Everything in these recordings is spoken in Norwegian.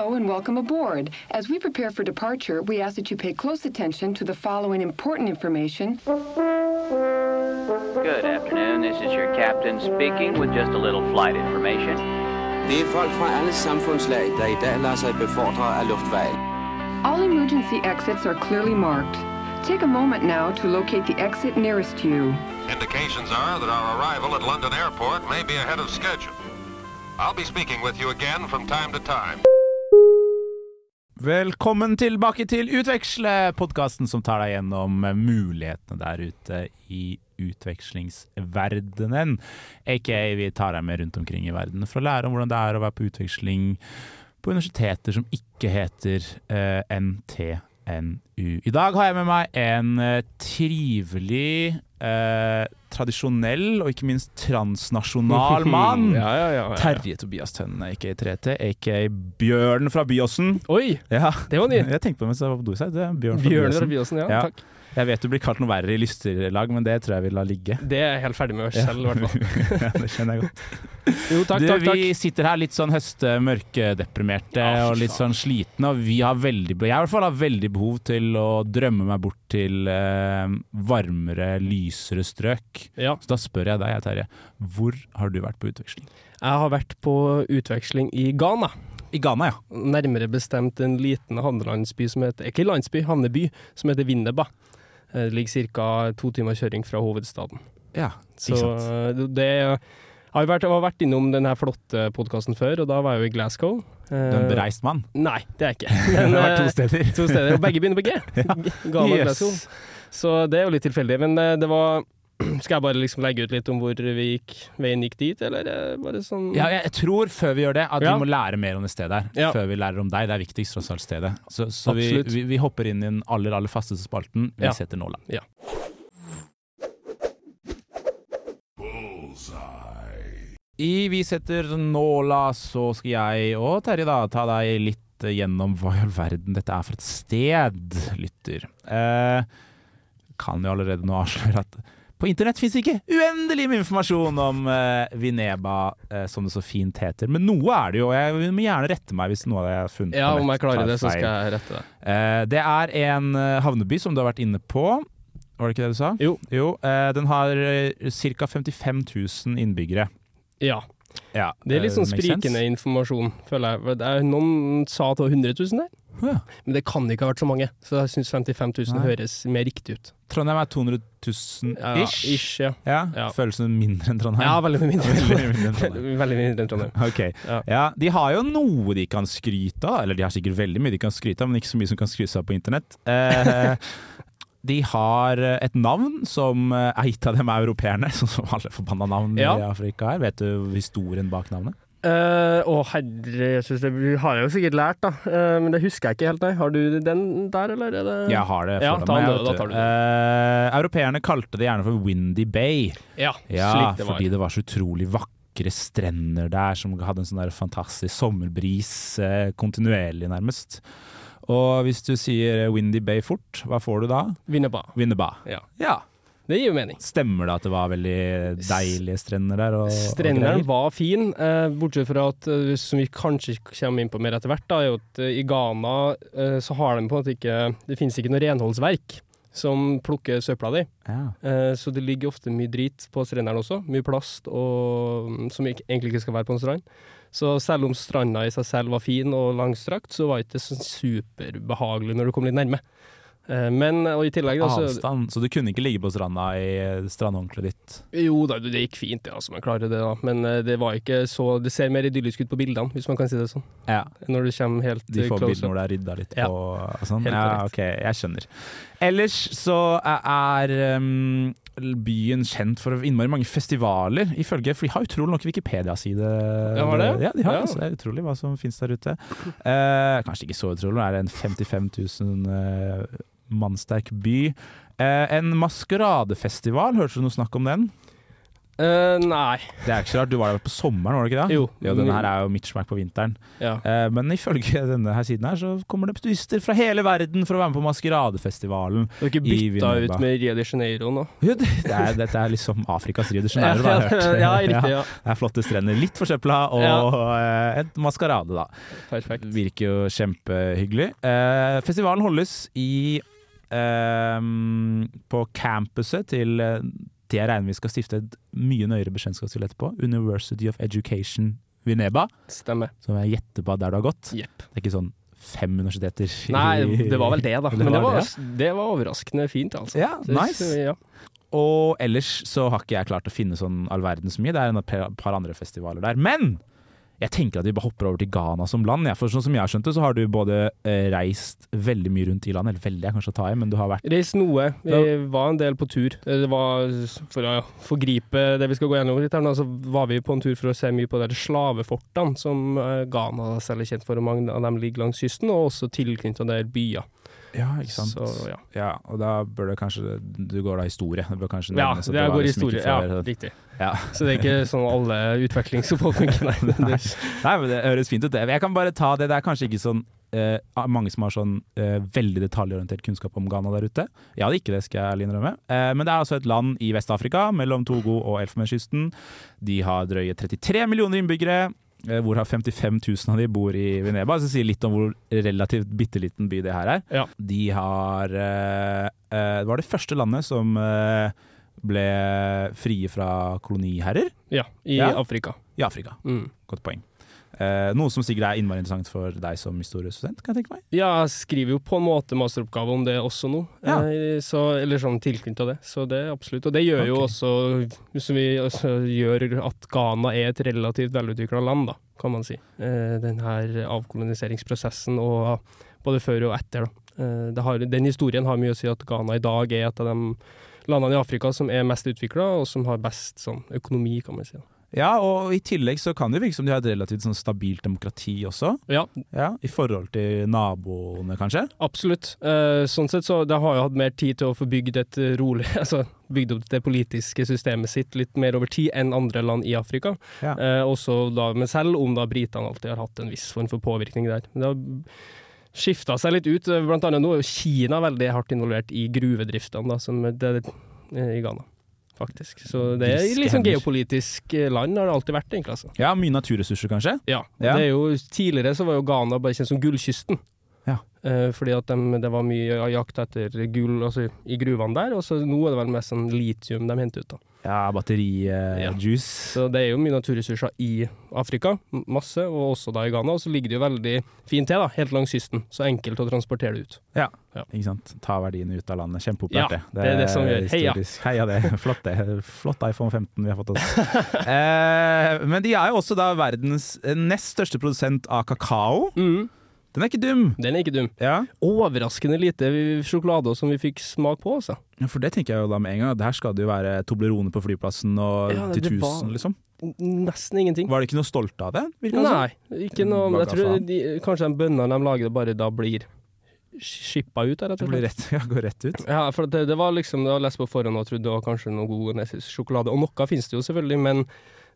Hello and welcome aboard. As we prepare for departure, we ask that you pay close attention to the following important information. Good afternoon. This is your captain speaking with just a little flight information. Det er folk fra alle samfundslag, der i dag lar seg befordre av luftveien. All emergency exits are clearly marked. Take a moment now to locate the exit nearest you. Indications are that our arrival at London Airport may be ahead of schedule. I'll be speaking with you again from time to time. Velkommen tilbake til Utveksle, podkasten som tar deg gjennom mulighetene der ute i utvekslingsverdenen. Aka vi tar deg med rundt omkring i verden for å lære om hvordan det er å være på utveksling på universiteter som ikke heter eh, NTNU. I dag har jeg med meg en eh, trivelig, eh, tradisjonell og ikke minst transnasjonal mann. Ja, ja, ja. Terje Tobias Tønne, aka 3T, aka Bjørn fra Byåsen. Oi! Ja, Det var ny. Jeg tenkte på det mens jeg var på do i seg Bjørn fra Bjørn fra Byåsen. Byåsen, ja. Ja. Takk. Jeg vet du blir kalt noe verre i lysterlag, men det tror jeg vi lar ligge. Det er jeg helt ferdig med selv, i hvert fall. ja, det kjenner jeg godt. Jo, takk, du, takk, takk. Vi sitter her litt sånn høstemørkedeprimerte Ja, og litt sånn slitne, og vi har veldig, jeg i hvert fall har veldig behov til å drømme meg bort til eh, varmere, lysere strøk. Ja. Så da spør jeg deg, jeg, Terje, hvor har du vært på utveksling? Jeg har vært på utveksling i Ghana. I Ghana, ja. Nærmere bestemt en liten havnelandsby som heter Ikke landsby, havneby, som heter Winneba. Eh, Det ligger ca. to timer kjøring fra hovedstaden. Ja, ikke sant. Så det jeg har vært, jeg har vært innom denne flotte podkasten før, og da var jeg jo i Glasgow. Du er en Eh, bereist mann. Nei, det er jeg ikke. Du har vært eh, to steder. to steder, og begge begynner på G. Ghana yes. Glasgow. Så det er jo litt tilfeldig. Men eh, det var Skal jeg bare liksom legge ut litt om hvor vi gikk, veien gikk dit, eller bare sånn Ja, jeg tror før vi gjør det, at Ja. vi må lære mer om det stedet her. Ja. Før vi lærer om deg. Det er viktigst, tross alt, stedet. Så, så vi, vi, vi hopper inn i den aller, aller fasteste spalten. Vi Ja. setter nåla. Ja. I Vi setter nåla, så skal jeg og Terje da ta deg litt gjennom hva i all verden dette er for et sted, lytter. Eh, kan jo allerede nå avsløre at på internett fins ikke uendelig med informasjon om uh, Vineba, uh, som det så fint heter. Men noe er det jo, og jeg må gjerne rette meg hvis noe av det jeg har funnet Ja, om jeg klarer det, så skal jeg rette det. Uh, det er en havneby som du har vært inne på. Var det ikke det du sa? Jo. jo den har ca. 55 000 innbyggere. Ja. Ja, Det er litt sånn sprikende informasjon, føler jeg. Det er, noen sa at det var 100 000 der, Ja. men det kan ikke ha vært så mange. Så jeg syns 55 000 Nei. høres mer riktig ut. Trondheim er 200 000 Ja, ish. ish ja. Ja, Ja. Føles som mindre enn Trondheim. ja, veldig mindre. Veldig mindre enn Trondheim. veldig mindre enn Trondheim. Ok, Ja. De har jo noe de kan skryte av, eller de har sikkert veldig mye de kan skryte av, men ikke så mye som kan skrytes av på internett. Eh, de har et navn som er gitt av dem er europeerne, sånn som alle forbanna navn i Afrika er. Vet du historien bak navnet? Eh, Å herre Jesus, det har jeg jo sikkert lært, da. Uh, men det husker jeg ikke helt, nei. Har du den der, eller er det Jeg har det Ja, foran ta den, vet da tar du. Eh, europeerne kalte det gjerne for Windy Bay. Ja, Ja, slik det var. fordi det var så utrolig vakre strender der som hadde en sånn der fantastisk sommerbris eh, kontinuerlig, nærmest. Og hvis du sier Windy Bay fort, hva får du da? Winneba. Winneba. Ja. Ja. Det gir jo mening. Stemmer det at det var veldig deilige strender der? Og, og var fin, eh, bortsett fra at, eh, som vi kanskje kommer inn på mer etter hvert, da, er at eh, i Ghana eh, så har de på en måte ikke Det finnes ikke noe renholdsverk som plukker søpla di. Ja. Eh, så det ligger ofte mye drit på strendene også. Mye plast og, mm, som egentlig ikke skal være på en strand. Så selv om stranda i seg selv var fin og langstrakt, så var det ikke sånn superbehagelig når du kom litt nærme. Eh, men, og i tillegg da, så Avstand, så du kunne ikke ligge på stranda i strandhåndkleet ditt? Jo da, det gikk fint, ja, altså, man klarer det da. Men eh, det var ikke så Det ser mer idyllisk ut på bildene, hvis man kan si det sånn. Ja. Når du kommer helt De up. De får bildene up. hvor det er rydda litt Ja. på og sånn. Helt Ja, ok, jeg skjønner. Ellers så er um, byen kjent for innmari mange festivaler, ifølge For de har utrolig nok Wikipedia-side. Ja, har det? Ja, de har Ja. det. Det er utrolig hva som finnes der ute. Uh, kanskje ikke så utrolig, det er en 55 000 eh, mannsterk by. Eh, en maskeradefestival, hørte du noe snakk om den? Eh, nei. Det er ikke så rart, du var der på sommeren, var det ikke det? Jo. Ja, denne her er jo Mitchmack på vinteren. Ja. Eh, men ifølge denne her siden her, så kommer det turister fra hele verden for å være med på Maskeradefestivalen. Du har ikke bytta ut med Rio de Janeiro nå? Jo, det det er, dette er liksom Afrikas Rio de Janeiro, har jeg hørt. ja, riktig. Ja. Det er flotte strender, litt forsøpla, og ja. et maskerade, da. Perfekt. Virker jo kjempehyggelig. Eh, festivalen holdes i eh, på campuset til eh, det jeg regner vi skal stifte et mye nøyere bekjentskap til etterpå. University of Education Vineba, Stemmer. som jeg gjetter på der du har gått. Yep. Det er ikke sånn fem universiteter Nei, det var vel det, da. Men det var det var overraskende fint, altså. Ja, nice. Ja. Og ellers så har ikke jeg klart å finne sånn all verdens mye. Det er par par andre festivaler der. Men jeg tenker at vi bare hopper over til Ghana som land. Ja. For sånn som jeg har skjønt det, så har du både eh, reist veldig mye rundt i landet. Eller veldig jeg kanskje å ta i, men du har vært Reist noe. Vi var en del på tur. Det var For å forgripe det vi skal gå gjennom litt her så var vi på en tur for å se mye på de slavefortene som eh, Ghana selv er kjent for, og mange av dem ligger langs kysten, og også tilknyttet der byer. Ja, ikke sant. Så, ja. Ja, og da bør det kanskje Du går da historie. Det bør kanskje Ja, nevnes at det var går historie. Ja, riktig. ja. Så det er ikke sånn alle utvekslingsopphold funker, nei. Det, Nei, men det høres fint ut. det. Jeg kan bare ta det. Det er kanskje ikke sånn eh, mange som har sånn eh, veldig detaljorientert kunnskap om Ghana der ute. Jeg hadde ikke det, skal jeg ærlig innrømme. Eh, men det er altså et land i Vest-Afrika, mellom Togo og Elfenbenskysten. De har drøye 33 millioner innbyggere. Eh, Hvorav 55 000 av de bor i Veneba. Så sier litt om hvor relativt bitte liten by det her er. Ja. De har eh, eh, Det var det første landet som ble frie fra koloniherrer ja, i Ja. Afrika. i Afrika. Mm. Godt poeng. Eh, noe som sikkert er innmari interessant for deg som historiestudent, kan jeg tenke meg. Ja, jeg skriver jo på en måte masteroppgave om det også nå, Ja. eh, så, eller sånn tilknytta det. Så det er absolutt. Og det gjør jo også, som vi, altså, gjør at Ghana er et relativt velutvikla land, da, kan man si. Eh, den her avkoloniseringsprosessen og både før og etter. Da. Eh, det har, den historien har mye å si at Ghana i dag er et av de landene i Afrika som er mest utvikla, og som har best sånn, økonomi, kan man si. Da. Ja, og i tillegg så kan det virke som de har et relativt sånn stabilt demokrati også. Ja, Ja, I forhold til naboene, kanskje. Absolutt. Eh, sånn sett så de har jo hatt mer tid til å få bygd et rolig Altså bygd opp det politiske systemet sitt litt mer over tid enn andre land i Afrika. Ja. Eh, også da, men selv om da britene alltid har hatt en viss form for påvirkning der. Det har skifta seg litt ut. Eh, Blant annet nå er jo Kina veldig hardt involvert i gruvedriftene da, som det, det, i Ghana. Faktisk. Så det er litt sånn geopolitisk eh, land, har det alltid vært, egentlig. altså. Ja, mye naturressurser, kanskje. Ja. Ja. Det er jo, tidligere så var jo Ghana bare kjent som gullkysten. Ja. Eh, fordi at de, det var mye jakt etter gull altså, i gruvene der, og så nå er det vel mest sånn litium de henter ut. da. Ja, Ja. batterijuice. Så det er jo mye naturressurser i Afrika, masse, og også da i Ghana. Og så ligger det jo veldig fint til, da, helt langs kysten. Så enkelt å transportere det ut. Ja. Ja. Ikke sant. Ta verdiene ut av landet. Ja, Kjempepopulært, det. det er det som gjør. Heia. Heia det. Flott det. Flott iPhone 15 vi har fått oss. eh, men de er jo også da verdens nest største produsent av kakao. Den er ikke dum. Den er ikke dum. Ja. Overraskende lite sjokolade som vi fikk smak på, Også. Ja, For det tenker jeg jo da med en gang. Der skal det jo være Toblerone på flyplassen og Ja, til det var- tusen, liksom. Nesten ingenting. Var de ikke noe stolte av det? Nei, ikke noe Jeg tror de, kanskje de bøndene de lager, bare da blir skippa ut, rett Det og slett. ja, går rett ut. Ja, for det, det var liksom det var lest på forhånd og trodde det var kanskje noe god sjokolade. Og noe finnes det jo selvfølgelig, men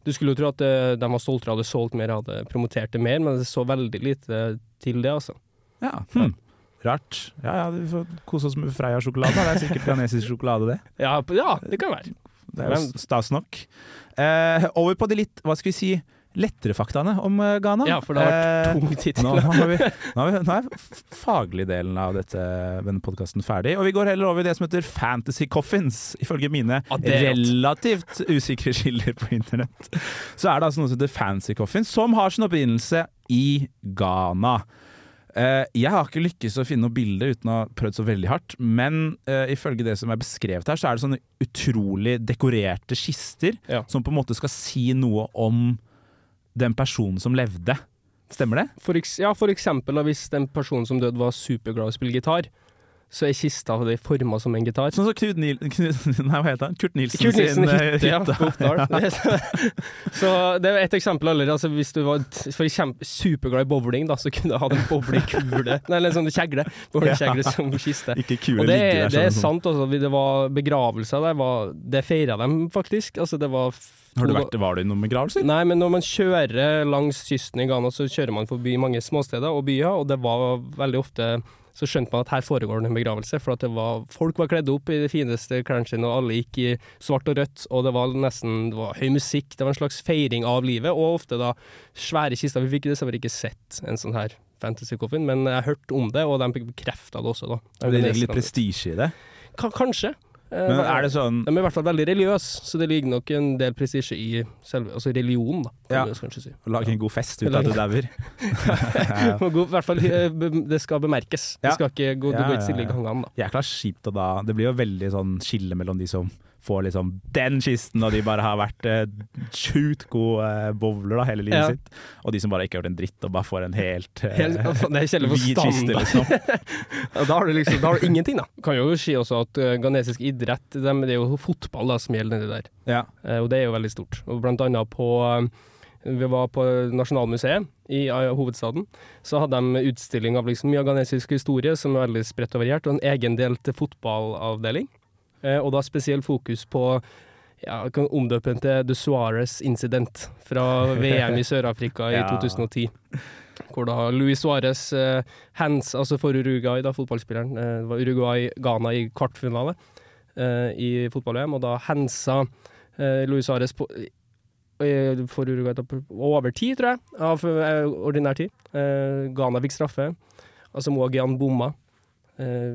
du skulle jo tro at de var stoltere, hadde solgt mer, hadde promotert det mer, men det så veldig lite til det, altså. Ja, hm. Rart. Ja, ja, vi får kose oss med Freia-sjokolade. Det er sikkert ghanesisk sjokolade, det. Ja, ja det kan være. Det er jo stas nok. Eh, over på de litt, hva skal vi si, lettere faktaene om eh, Ghana. Ja, for det har vært Eh, tungt hit. Nå, nå, har vi, nå, har vi, nå er faglig delen av dette, denne podkasten ferdig, og vi går heller over i det som heter Fantasy Coffins. Ifølge mine relativt usikre skiller på internett, så er det altså noe som heter Fantasy Coffins, som har sin opprinnelse i Ghana. Eh, jeg har ikke lykkes å finne noe bilde uten å ha prøvd så veldig hardt, men uh, ifølge det som er beskrevet her, så er det sånne utrolig dekorerte kister Ja. som på en måte skal si noe om den personen som levde. Stemmer det? For, ja, for eksempel hvis den personen som døde var superglad i å spille gitar, så er kista forma som en gitar. Sånn som Knut Nil... Knut, nei, hva heter han? Kurt Nilsen Kurt Nilsen sin eh, hytte, ja, på Oppdal. så det er et eksempel allerede. Altså, hvis du var superglad i bowling, da, så kunne du hatt en bowlingkule, nei, eller en sånn kjegle, bowlingkjegle som kiste. Ikke kule Og det, er- det er sånn. sant, altså. Det var begravelser der, var, det feira dem faktisk. Altså, det var Har du vært, var du i noen begravelser? Nei, men når man kjører langs kysten i Ghana, så kjører man forbi mange småsteder og byer, og det var veldig ofte så skjønte man at her foregår det en begravelse, for at det var, folk var kledd opp i de fineste klærne sine, og alle gikk i svart og rødt, og det var nesten det var høy musikk, det var en slags feiring av livet, og ofte da svære kister. Vi fikk dessverre ikke sett en sånn her fantasy coffin, men jeg hørte om det, og de bekrefta det også, da. Det ligger litt prestisje i det. K Kanskje. Eh, Men er det sånn De er i hvert fall veldig religiøse, så det ligger nok en del prestisje i selve, altså religionen, da, kan Ja. si. å lage en god fest ut av at du dauer? I hvert fall, eh, det skal bemerkes. Ja. Det skal ikke gå, Ja, det går ja, ikke stille i gangene, da. Jækla kjipt og da Det blir jo veldig sånn skille mellom de som får liksom den kisten, og de bare har vært eh, sjukt gode eh, bowler da, hele livet Ja. sitt, og de som bare ikke har gjort en dritt og bare får en helt, eh, Helt, hvit kiste, liksom. Da har du liksom da har du ingenting, da. Kan jo si også at uh, ganesisk idrett, de, det er jo fotball da som gjelder nedi der. Ja. Uh, og det er jo veldig stort. Og blant annet på eh, Vi var på Nasjonalmuseet i hovedstaden. Så hadde de utstilling av liksom mye av ganesisk historie som er veldig spredt og variert, og en egen del til fotballavdeling. Eh, og da spesielt fokus på ja, jeg kan omdøpe den til The Suárez Incident fra VM i Sør-Afrika i Ja. 2010. Hvor da Luis Suárez eh, hands, altså for Uruguay, da fotballspilleren, eh, det var Uruguay-Ghana i kvartfinale eh, i fotball-VM, og da handsa eh, Luis Suárez eh, for Uruguay da over tid, tror jeg, av eh, ordinær tid. Eh, Ghana fikk straffe. Altså Moagian bomma. Eh,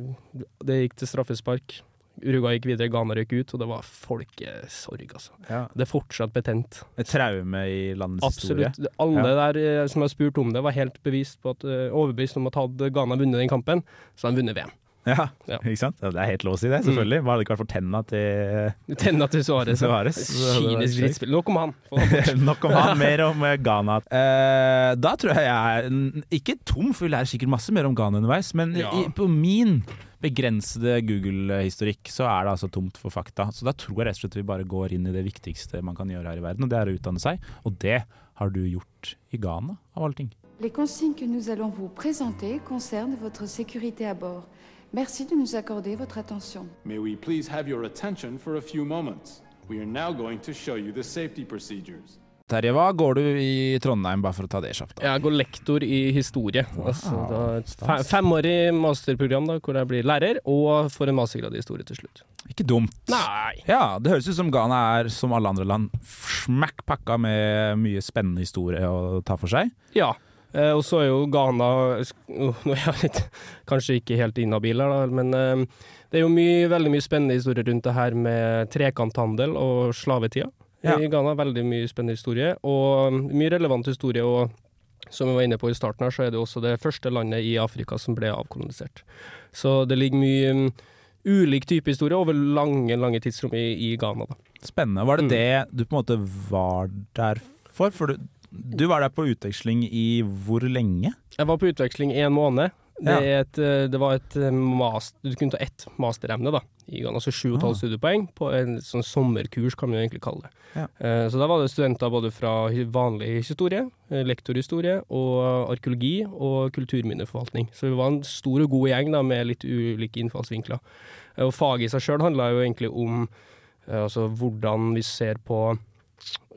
det gikk til straffespark. Uruguay gikk videre, Ghana røk ut, og det var folkesorg, altså. Ja. Det er fortsatt betent. Et traume i landets historie. Absolutt. Alle der eh, som har spurt om det, var helt bevist på at, eh, overbevist om at hadde Ghana vunnet den kampen, så hadde de vunnet VM. Ja, Ja. ikke sant? Ja, Det er helt lov å si det, selvfølgelig. Bare det ikke vært for tenna til Tenna til Suárez. Suárez. Kynisk drittspill. Nok om han. Nok om han, mer om eh, Ghana. Eh, da tror jeg jeg er ikke tom, for vi lærer sikkert masse mer om Ghana underveis, men Ja. i, på min begrensede Google-historikk så er det altså tomt for fakta. Så da tror jeg rett og slett vi bare går inn i det viktigste man kan gjøre her i verden, og det er å utdanne seg. Og det har du gjort i Ghana, av alle ting. Les consignes que nous allons vous présenter concernent votre sécurité à bord. Merci de nous accorder votre attention. May we please have your attention for a few moments? We are now going to show you the safety procedures. Terje, hva går du i Trondheim, bare for å ta det kjapt? Jeg går lektor i historie. Altså, da, et femårig masterprogram da, hvor jeg blir lærer, og får en mastergrad i historie til slutt. Ikke dumt. Nei! Ja, det høres ut som Ghana er, som alle andre land, smakk pakka med mye spennende historie å ta for seg. Ja. Eh, og så er jo Ghana oh, Nå er jeg litt, kanskje ikke helt inhabil her, da, men eh, det er jo mye, veldig mye spennende historier rundt det her med trekanthandel og slavetida. Ja. I Ghana veldig mye spennende historie, og mm, mye relevant historie. Og som vi var inne på i starten her, så er det også det første landet i Afrika som ble avkolonisert. Så det ligger mye um, ulik type historie over lange, lange tidsrom i, i Ghana. da. Spennende. Var det Mm. det du på en måte var der for? For du, du var der på utveksling i hvor lenge? Jeg var på utveksling i en måned. Det, Ja. et, eh, det var et eh, master, Du kunne ta ett masteremne da, i altså sju og et halvt Ah. studiepoeng på en sånn sommerkurs, kan man egentlig kalle det. Ja. Eh, Så da var det studenter både fra vanlig historie, lektorhistorie, og arkeologi og kulturminneforvaltning. Så vi var en stor og god gjeng da, med litt ulike innfallsvinkler. Og faget i seg sjøl handla jo egentlig om altså, hvordan vi ser på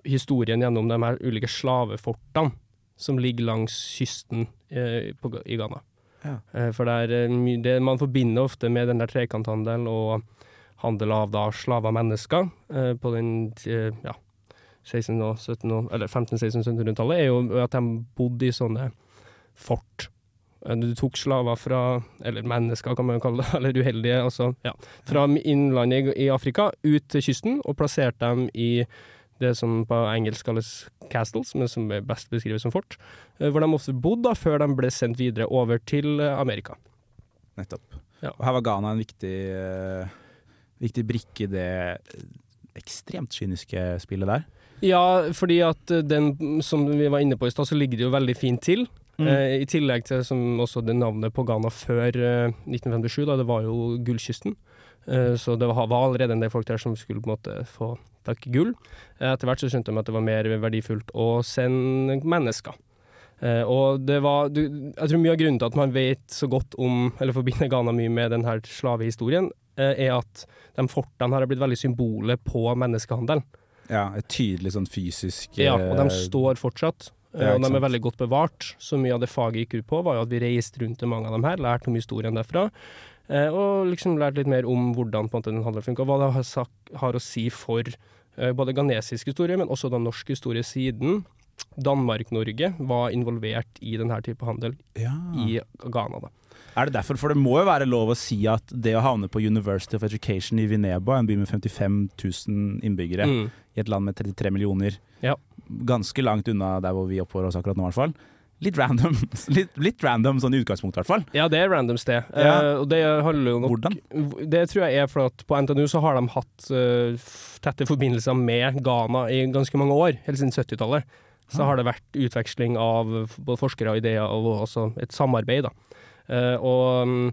historien gjennom de her ulike slavefortene som ligger langs kysten eh, på, i Ghana. Ja. Eh, for det er mye det man forbinder ofte med den der trekanthandelen og handel av da slaver mennesker eh, på den eh, ja, 16 og 17 eller 15-16-1700-tallet, er jo at de bodde i sånne fort. Eh, Du tok slaver fra, eller mennesker kan man jo kalle det, eller uheldige, altså, ja, fra innlandet i Afrika ut til kysten, og plasserte dem i det som på engelsk kalles castles, men som er best beskrives som fort, eh, hvor de ofte bodde før de ble sendt videre over til eh, Amerika. Nettopp. Ja. Og her var Ghana en viktig, uh, viktig brikke i det ekstremt kyniske spillet der. Ja, fordi at den som vi var inne på i stad, så ligger det jo veldig fint til. Mm. Eh, I tillegg til som også det navnet på Ghana før eh, 1957, da det var jo gullkysten. Eh, så det var, var allerede en del folk der som skulle på en måte få tak i gull. Eh, etter hvert så skjønte de at det var mer verdifullt å sende mennesker. Eh, og det var du, Jeg tror mye av grunnen til at man vet så godt om, eller forbinder Ghana mye med denne slavehistorien, eh, er at de fortene her har blitt veldig symbolet på menneskehandelen. Ja, et tydelig sånn fysisk Ja, og de står fortsatt. Ja, og de er veldig godt bevart. Så mye av det faget gikk ut på, var jo at vi reiste rundt til mange av dem her, lærte om historien derfra. Eh, Og liksom lærte litt mer om hvordan på en måte den handelen funker, og hva det har, sagt, har å si for eh, både ghanesisk historie, men også den norske historie siden Danmark-Norge var involvert i denne type handel ja. i Ghana. da. Er det derfor? For det må jo være lov å si at det å havne på University of Education i Vineba, en by med 55 000 innbyggere, Mm. i et land med 33 millioner, Ja. ganske langt unna der hvor vi oppholder oss akkurat nå, i hvert fall. Litt random, litt, litt random sånn i utgangspunktet, i hvert fall. Ja, det er random sted. Ja. Uh, og det handler jo nok Hvordan? Det tror jeg er for at på NTNU så har de hatt uh, tette forbindelser med Ghana i ganske mange år, helt siden 70-tallet. Så Ah. har det vært utveksling av både forskere og ideer, og også et samarbeid. da. Uh, og um,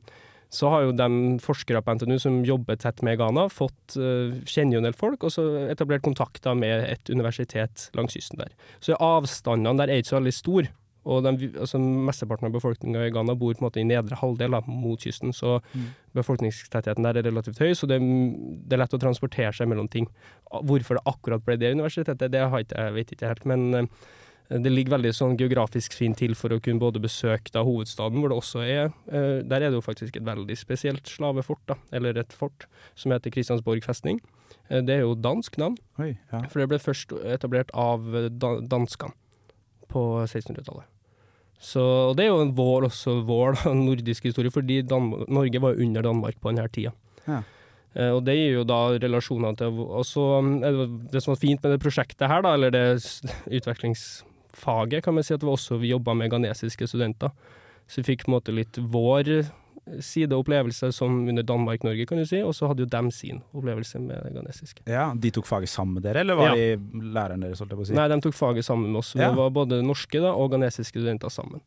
så har jo de forskere på NTNU som jobber tett med Ghana, fått uh, kjenner jo en del folk, og så etablert kontakter med et universitet langs kysten der. Så avstandene der er ikke så veldig store. Og de, altså, mesteparten av befolkninga i Ghana bor på en måte i nedre halvdel da, mot kysten, så befolkningstettheten der er relativt høy, så det, det er lett å transportere seg mellom ting. Hvorfor det akkurat ble det universitetet, det har ikke, jeg vet ikke helt, men eh, det ligger veldig sånn geografisk fint til for å kunne både besøke da, hovedstaden, hvor det også er eh, Der er det jo faktisk et veldig spesielt slavefort, da, eller et fort, som heter Kristiansborg festning. Eh, Det er jo dansk navn, Oi, ja. for det ble først etablert av da, danskene på 1600-tallet. Så og det er jo en vår, også vår da, nordisk historie, fordi Dan Norge var under Danmark på denne tida. Ja. Eh, og det gir jo da relasjoner til Og så um, det, som var fint med det prosjektet her, da, eller det utvekslingsfaget, kan man si at det var også vi jobba med ghanesiske studenter. Så vi fikk på en måte litt vår side opplevelse som under Danmark-Norge, kan du si, og så hadde jo dem sin opplevelse med det ghanesiske. ja. De tok faget sammen med dere, eller var Ja. de læreren deres, holdt jeg på å si? Nei, de tok faget sammen med oss. Ja. Det var både norske da, og ghanesiske studenter sammen.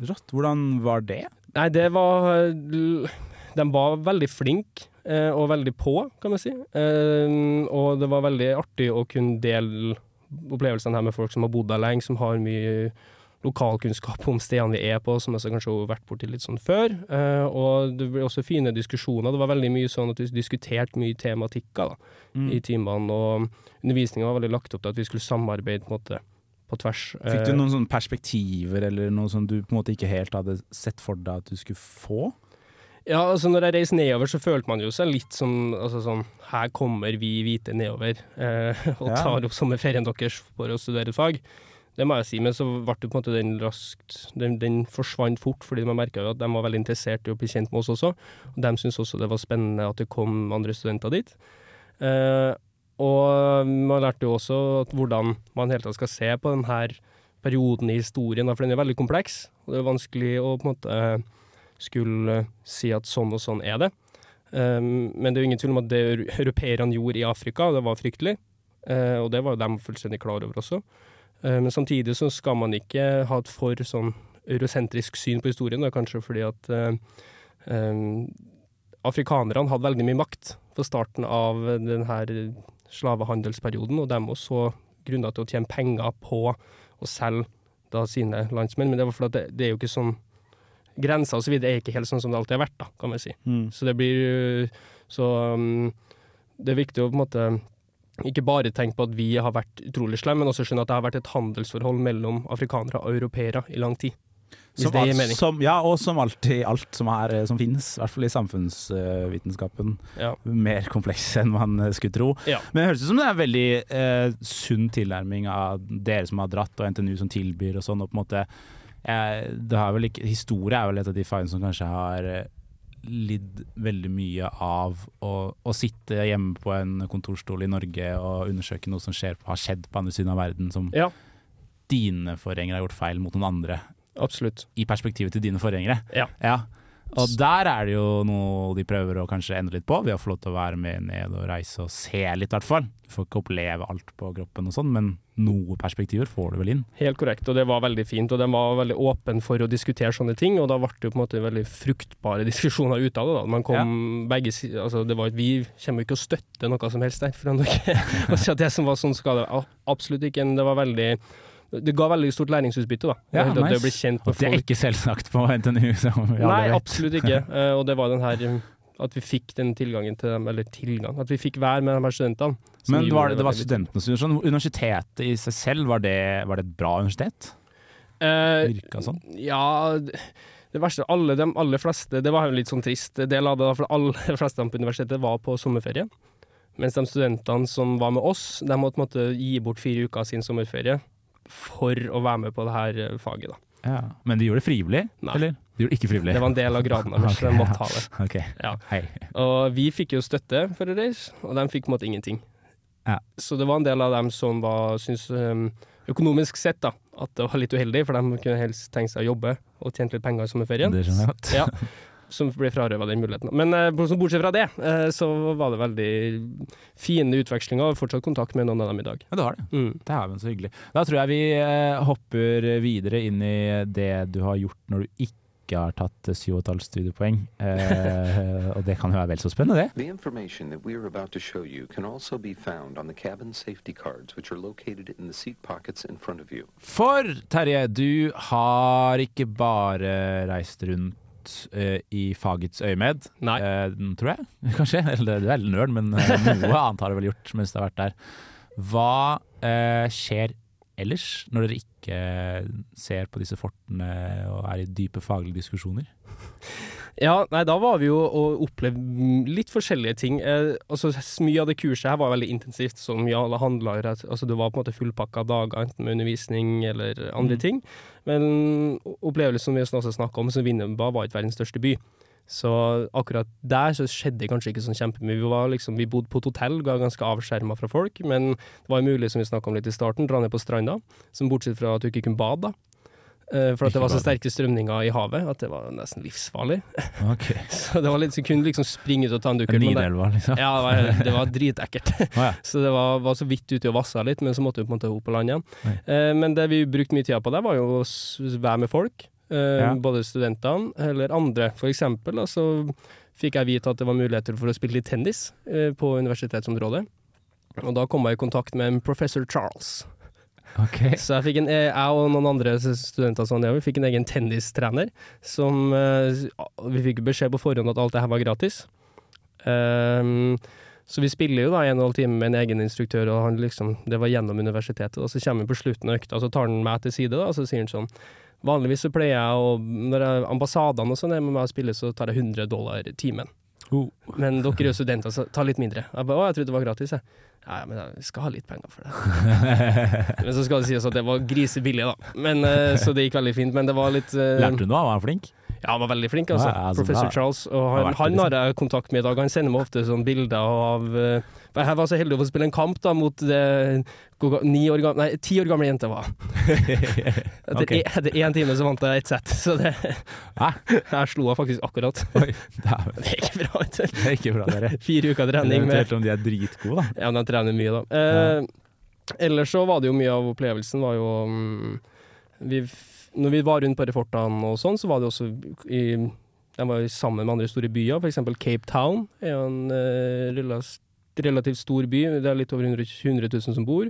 Rått. Hvordan var det? Nei, det var De var veldig flinke eh, og veldig på, kan man si. Eh, og det var veldig artig å kunne dele opplevelsene her med folk som har bodd der lenge, som har mye lokalkunnskap om stedene vi er på, som jeg kanskje har vært borti litt sånn før. Eh, og det ble også fine diskusjoner. Det var veldig mye sånn at vi diskuterte mye tematikker da, Mm. i timene, og undervisninga var veldig lagt opp til at vi skulle samarbeide på en måte på tvers. Fikk du Eh, noen sånne perspektiver, eller noe som du på en måte ikke helt hadde sett for deg at du skulle få? Ja, altså når jeg reiser nedover, så følte man jo seg litt som altså sånn Her kommer vi hvite nedover eh, og tar opp sommerferien deres for å studere fag. Det må jeg si, men så ble det på en måte den raskt Den, den forsvant fort, fordi man merka at de var veldig interessert i å bli kjent med oss også. Og de syntes også det var spennende at det kom andre studenter dit. Eh, og man lærte jo også hvordan man hele tatt skal se på denne perioden i historien, for den er veldig kompleks. Og det er vanskelig å på en måte skulle si at sånn og sånn er det. Um, men det er jo ingen tvil om at det europeerne gjorde i Afrika, det var fryktelig. Eh, og det var jo de fullstendig klar over også. Eh, men samtidig så skal man ikke ha et for sånn eurosentrisk syn på historien, da, kanskje fordi at um, afrikanerne hadde veldig mye makt på starten av denne slavehandelsperioden, og de også grunner til å tjene penger på å selge da sine landsmenn. Men det var fordi at det, det er jo ikke sånn Grenser og så videre er ikke helt sånn som det alltid har vært, da, kan man si. Mm. Så det blir Så um, det er viktig å på en måte ikke bare tenke på at vi har vært utrolig slemme, men også skjønne at det har vært et handelsforhold mellom afrikanere og europeere i lang tid. Hvis Som det gir mening. Som, ja, og som alltid alt som, er, eh, som finnes, i hvert fall i samfunnsvitenskapen. Ja. Mer kompleks enn man eh, skulle tro. Ja. Men det høres ut som det er en veldig eh, sunn tilnærming av dere som har dratt, og NTNU som tilbyr og sånn. Og på en måte eh, det har vel ikke, Historie er vel et av de fagene som kanskje har eh, lidd veldig mye av å, å sitte hjemme på en kontorstol i Norge og undersøke noe som skjer, har skjedd på andre siden av verden, som Ja. dine forgjengere har gjort feil mot noen andre Absolutt. i perspektivet til dine forgjengere. Ja. Og der er det jo noe de prøver å kanskje endre litt på, ved å få lov til å være med ned og reise og se litt, i hvert fall. Du får ikke oppleve alt på kroppen og sånn, men noe perspektiver får du vel inn. Helt korrekt, og det var veldig fint. Og de var veldig åpne for å diskutere sånne ting, og da ble det jo på en måte veldig fruktbare diskusjoner ut av det. da. Man kom begge si- altså det var, Vi kommer jo ikke å støtte noe som helst der, for å si at det som var sånn skal det absolutt ikke. men Det var veldig det ga veldig stort læringsutbytte, da. Ja, det, nice. Det ble kjent med folk. det er ikke selvsagt på NTNU, Nei, absolutt ikke. Eh, og det var den her um, at vi fikk den tilgangen til dem, eller tilgang, at vi fikk være med de her studentene. Men var det, det var studentene som sånn. Universitetet i seg selv, var det, var det et bra universitet? Eh, Virka sånn. Ja, det det verste alle de aller fleste Det var jo litt sånn trist del av det, da, for de fleste på universitetet var på sommerferie. Mens de studentene som var med oss, de måtte, måtte gi bort fire uker av sin sommerferie for å være med på det her eh, faget. da. Ja. Men de gjorde det frivillig, Nei. eller? De gjorde det ikke frivillig. Det var en del av graden deres, så Ok, de måtte ha det. Ok, Ja. hei. Og vi fikk jo støtte for det deres, og de fikk på en måte ingenting. Ja. Så det var en del av dem som var, syntes um, økonomisk sett da, at det var litt uheldig, for de kunne helst tenke seg å jobbe og tjene litt penger i sommerferien. Det skjønner jeg godt. Ja, som ble frarøva den muligheten. Men eh, bortsett fra det, eh, så var det veldig fine utvekslinger, og fortsatt kontakt med noen av dem i dag. Ja, du har det. Mm. Dæven, så hyggelig. Da tror jeg vi eh, hopper videre inn i det du har gjort når du ikke har tatt 7,5 studiepoeng. Eh, og det kan jo være vel så spennende, det. The information that we are about to show you can also be found on the cabin safety cards, which are located in the seat pockets in front of you. For Terje, du har ikke bare reist rundt eh, i fagets øyemed, Nei. eh, tror jeg. Kanskje. Eller du er veldig nerd, men eh, noe annet har du vel gjort mens du har vært der. Hva skjer ellers, når dere ikke ser på disse fortene og er i dype faglige diskusjoner? Ja, nei, da var vi jo og opplevde litt forskjellige ting. Eh, altså, mye av det kurset her var veldig intensivt, som ja, det handla Altså, det var på en måte fullpakka dager, enten med undervisning eller andre Mm. ting. Men opplevelsen vi også snakka om, som Vinnerba var ikke verdens største by. Så akkurat der så skjedde det kanskje ikke sånn kjempemye. Vi, var liksom, vi bodde på et hotell, ga ganske avskjerma fra folk, men det var mulig, som vi snakka om litt i starten, dra ned på stranda. Som bortsett fra at du ikke kunne bade, da. Eh, For at det var så sterke strømninger i havet at det var nesten livsfarlig. Okay. Så det var litt, så kunne liksom springe ut og ta en dukkert. Nidelva, liksom? Ja, det var, det var dritekkert. Oh, ja. Så det var, var så vidt ute og vassa litt, men så måtte vi på en måte opp på land igjen. Eh, men det vi brukte mye tid på der, var jo å være med folk. Eh, Ja. Både studentene eller andre. For eksempel så fikk jeg vite at det var muligheter for å spille litt tennis eh, på universitetsområdet. Og da kom jeg i kontakt med en professor Charles. Ok. Så jeg, fikk en, eh, jeg og noen andre studenter sånn, ja, vi fikk en egen tennistrener. Som eh, Vi fikk beskjed på forhånd at alt det her var gratis. Um, så vi spiller jo da en og en halv time med en egen instruktør, og han liksom, det var gjennom universitetet. Og så kommer vi på slutten av økta, så tar han meg til side, da, og så sier han sånn Vanligvis så pleier jeg å Når ambassadene og sånn er med meg og spiller, så tar jeg 100 dollar timen. Oh. Men dere er jo studenter, så ta litt mindre. Jeg bare, å, jeg trodde det var gratis, jeg. Ja, men jeg skal ha litt penger for det. Men så skal det sies at det var grisebillig, da. Men, eh, så det gikk veldig fint. Men det var litt uh... Lærte du noe? Var han flink? Ja, han var veldig flink, altså. Ja, ja, Professor bra. Charles. Og han, har jeg kontakt med i dag. Han sender meg ofte sånne bilder av eh, for Jeg var så heldig å få spille en kamp da mot det ni år gamle, nei, ti år gamle jenta var. Etter Ok. e- etter én time så vant jeg ett sett, så det Hæ? Jeg slo henne faktisk akkurat. Oi. Det er ikke bra, du. Det er ikke bra, dere. Fire uker trening med Eventuelt om de er dritgode, da. Ja, de trener mye, da. Eh, Ellers så var det jo mye av opplevelsen var jo mm, vi, Når vi var rundt på refortene og sånn, så var det også i De var sammen med andre store byer, f.eks. Cape Town er jo en uh, relativt stor by. Det er litt over 100 100 000 som bor.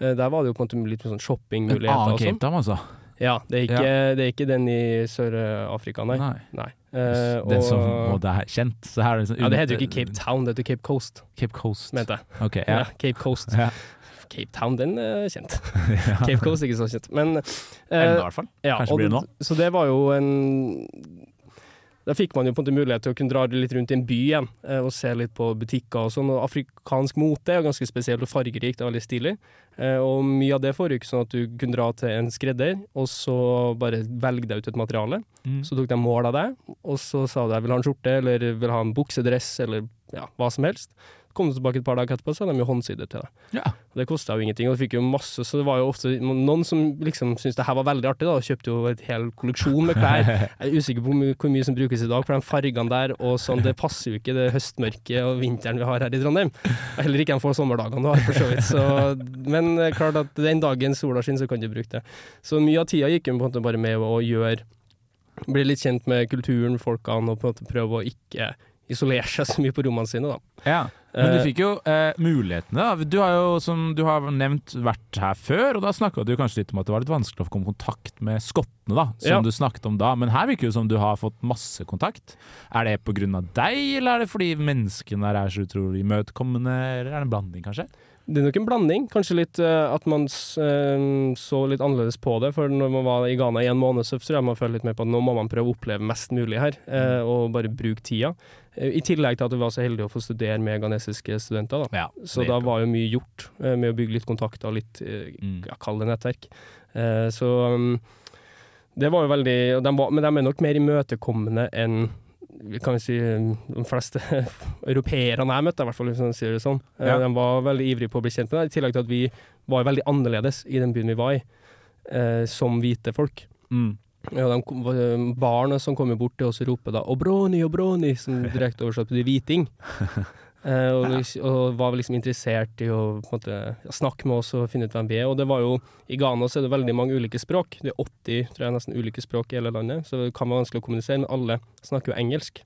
Eh, der var det jo på en måte litt sånn En shoppingmuligheter annen. Cape Town, altså. Ja, det er, ikke, det er ikke den i Sør-Afrika, nei. Nei. nei. Uh, Den som og- det er kjent. Så her er det sånn ja, det heter jo ikke Cape Town, det heter Cape Coast, Cape Coast. mente jeg. Okay, Ja. ja. Cape Coast. ja. Cape Town, den er kjent. ja. Cape Coast er ikke så kjent. Men Enda, i eh, hvert fall. ja, Kanskje blir det nå. Så det var jo en Da fikk man jo på en måte mulighet til å kunne dra litt rundt i en by igjen eh, og se litt på butikker og sånn. Og afrikansk mote er ganske spesielt og fargerikt, er veldig stilig. Eh, og mye av det foregikk sånn at du kunne dra til en skredder, og så bare velge deg ut et materiale. Mm. Så tok de mål av deg, og så sa du jeg vil ha en skjorte, eller vil ha en buksedress, eller ja, hva som helst. Kom du tilbake et par dager etterpå, så hadde de jo håndsider til deg. Ja. Det kosta jo ingenting, og du fikk jo masse, så det var jo ofte noen som liksom syntes det her var veldig artig, da, og kjøpte jo et hel kolleksjon med klær. Jeg er usikker på hvor mye, som brukes i dag, for de fargene der og sånn, det passer jo ikke det høstmørket og vinteren vi har her i Trondheim. Og heller ikke de få sommerdagene du har, for så vidt. Så, men er klart at den dagen sola skinner, så kan du bruke det. Så mye av tida gikk jo på en måte bare med å gjøre Bli litt kjent med kulturen, folkene, og på en måte prøve å ikke isolere seg så mye på rommene sine, da. Ja. Men du Eh, fikk jo eh, mulighetene. da. Du har jo, som du har nevnt, vært her før, og da snakka du kanskje litt om at det var litt vanskelig å få komme i kontakt med skottene, da, som Ja. du snakket om da. Men her virker det som du har fått masse kontakt. Er det av deg, eller er det fordi menneskene der er så utrolig imøtekommende, eller er det en blanding, kanskje? Det er nok en blanding. Kanskje litt uh, at man eh, så litt annerledes på det. For når man var i Ghana i en måned, så tror jeg man følte litt mer på at nå må man prøve å oppleve mest mulig her, uh, og bare bruke tida. I tillegg til at vi var så heldige å få studere med ghanesiske studenter. Da. Ja, Så da var jo mye gjort med å bygge litt kontakter og litt Mm. kall det nettverk. Så um, det var jo veldig de var, Men de er nok mer imøtekommende enn kan vi si, de fleste europeerne jeg møtte, i hvert fall hvis man sier det sånn. Eh, Ja. De var veldig ivrige på å bli kjent med deg, i tillegg til at vi var veldig annerledes i den byen vi var i, eh, som hvite folk. Mm. Ja, de Barna som kommer bort til oss og roper da 'Obroni, Obroni', som direkte oversatt betyr hviting. Eh, og, og var liksom interessert i å måte, snakke med oss og finne ut hvem vi er. Og det var jo, I Ghana så er det veldig mange ulike språk. Det er 80 tror jeg, nesten ulike språk i hele landet, så det kan være vanskelig å kommunisere, men alle snakker jo engelsk.